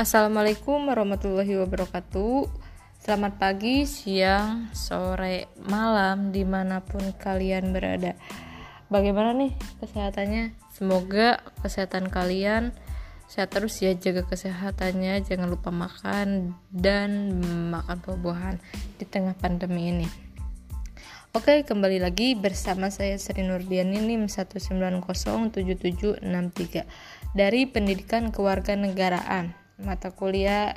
Assalamualaikum warahmatullahi wabarakatuh. Selamat pagi, siang, sore, malam di mana pun kalian berada. Bagaimana nih kesehatannya? Semoga kesehatan kalian sehat terus ya. Jaga kesehatannya, jangan lupa makan dan makan buah-buahan di tengah pandemi ini. Oke, kembali lagi bersama saya Sri Nurdiani NIM 1907763 dari Pendidikan Kewarganegaraan mata kuliah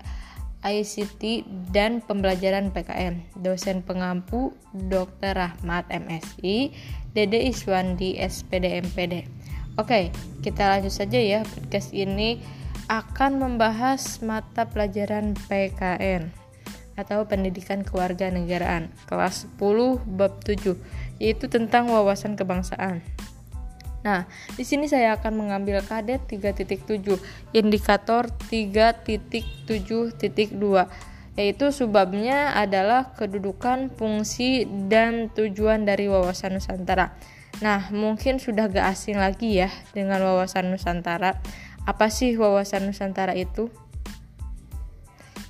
ICT dan pembelajaran PKM. Dosen pengampu Dr. Rahmat MSI, Dede Iswandi SPD MPD. Oke, kita lanjut saja ya. Podcast ini akan membahas mata pelajaran PKN atau Pendidikan Kewarganegaraan kelas 10 bab 7 yaitu tentang wawasan kebangsaan. Nah, di sini saya akan mengambil kadet 3.7, indikator 3.7.2, yaitu subbabnya adalah kedudukan, fungsi, dan tujuan dari wawasan Nusantara. Nah, mungkin sudah gak asing lagi ya dengan wawasan Nusantara. Apa sih wawasan Nusantara itu?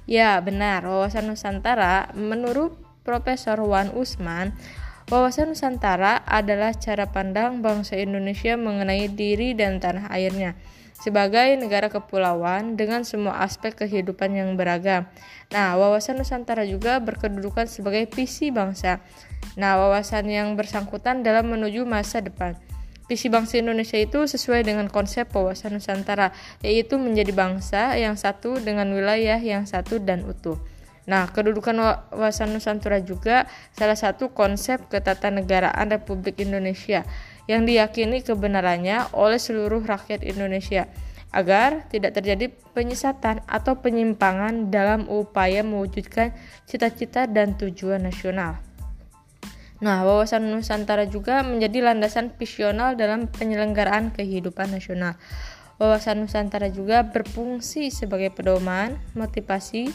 Ya, benar. Wawasan Nusantara menurut Profesor Wan Usman Wawasan Nusantara adalah cara pandang bangsa Indonesia mengenai diri dan tanah airnya sebagai negara kepulauan dengan semua aspek kehidupan yang beragam. Nah, wawasan Nusantara juga berkedudukan sebagai visi bangsa. Nah, wawasan yang bersangkutan dalam menuju masa depan. Visi bangsa Indonesia itu sesuai dengan konsep wawasan Nusantara, yaitu menjadi bangsa yang satu dengan wilayah yang satu dan utuh. Nah, kedudukan wawasan Nusantara juga salah satu konsep ketatanegaraan Republik Indonesia yang diyakini kebenarannya oleh seluruh rakyat Indonesia agar tidak terjadi penyesatan atau penyimpangan dalam upaya mewujudkan cita-cita dan tujuan nasional. Nah, wawasan Nusantara juga menjadi landasan visional dalam penyelenggaraan kehidupan nasional. Wawasan Nusantara juga berfungsi sebagai pedoman, motivasi,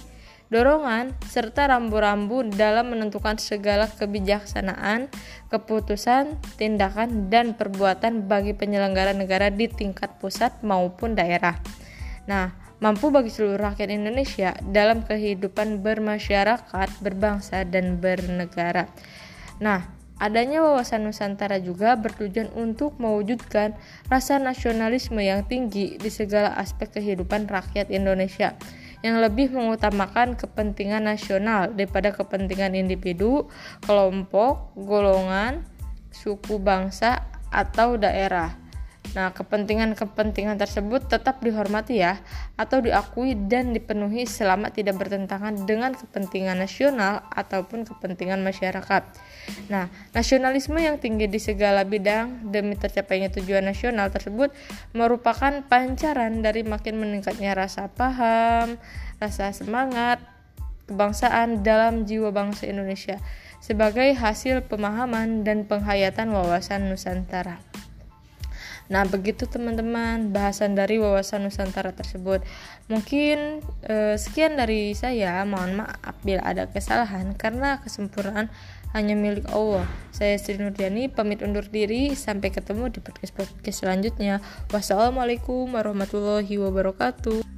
dorongan, serta rambu-rambu dalam menentukan segala kebijaksanaan, keputusan, tindakan, dan perbuatan bagi penyelenggara negara di tingkat pusat maupun daerah. Nah, mampu bagi seluruh rakyat Indonesia dalam kehidupan bermasyarakat, berbangsa, dan bernegara. Nah, adanya wawasan Nusantara juga bertujuan untuk mewujudkan rasa nasionalisme yang tinggi di segala aspek kehidupan rakyat Indonesia yang lebih mengutamakan kepentingan nasional daripada kepentingan individu, kelompok, golongan, suku bangsa, atau daerah. Nah, kepentingan-kepentingan tersebut tetap dihormati ya, atau diakui dan dipenuhi selama tidak bertentangan dengan kepentingan nasional ataupun kepentingan masyarakat. Nah, nasionalisme yang tinggi di segala bidang demi tercapainya tujuan nasional tersebut merupakan pancaran dari makin meningkatnya rasa paham, rasa semangat, kebangsaan dalam jiwa bangsa Indonesia sebagai hasil pemahaman dan penghayatan wawasan Nusantara. Nah, begitu teman-teman bahasan dari wawasan Nusantara tersebut. Mungkin eh, sekian dari saya. Mohon maaf bila ada kesalahan karena kesempurnaan hanya milik Allah. Saya Sri Nurdiani pamit undur diri. Sampai ketemu di podcast-podcast selanjutnya. Wassalamualaikum warahmatullahi wabarakatuh.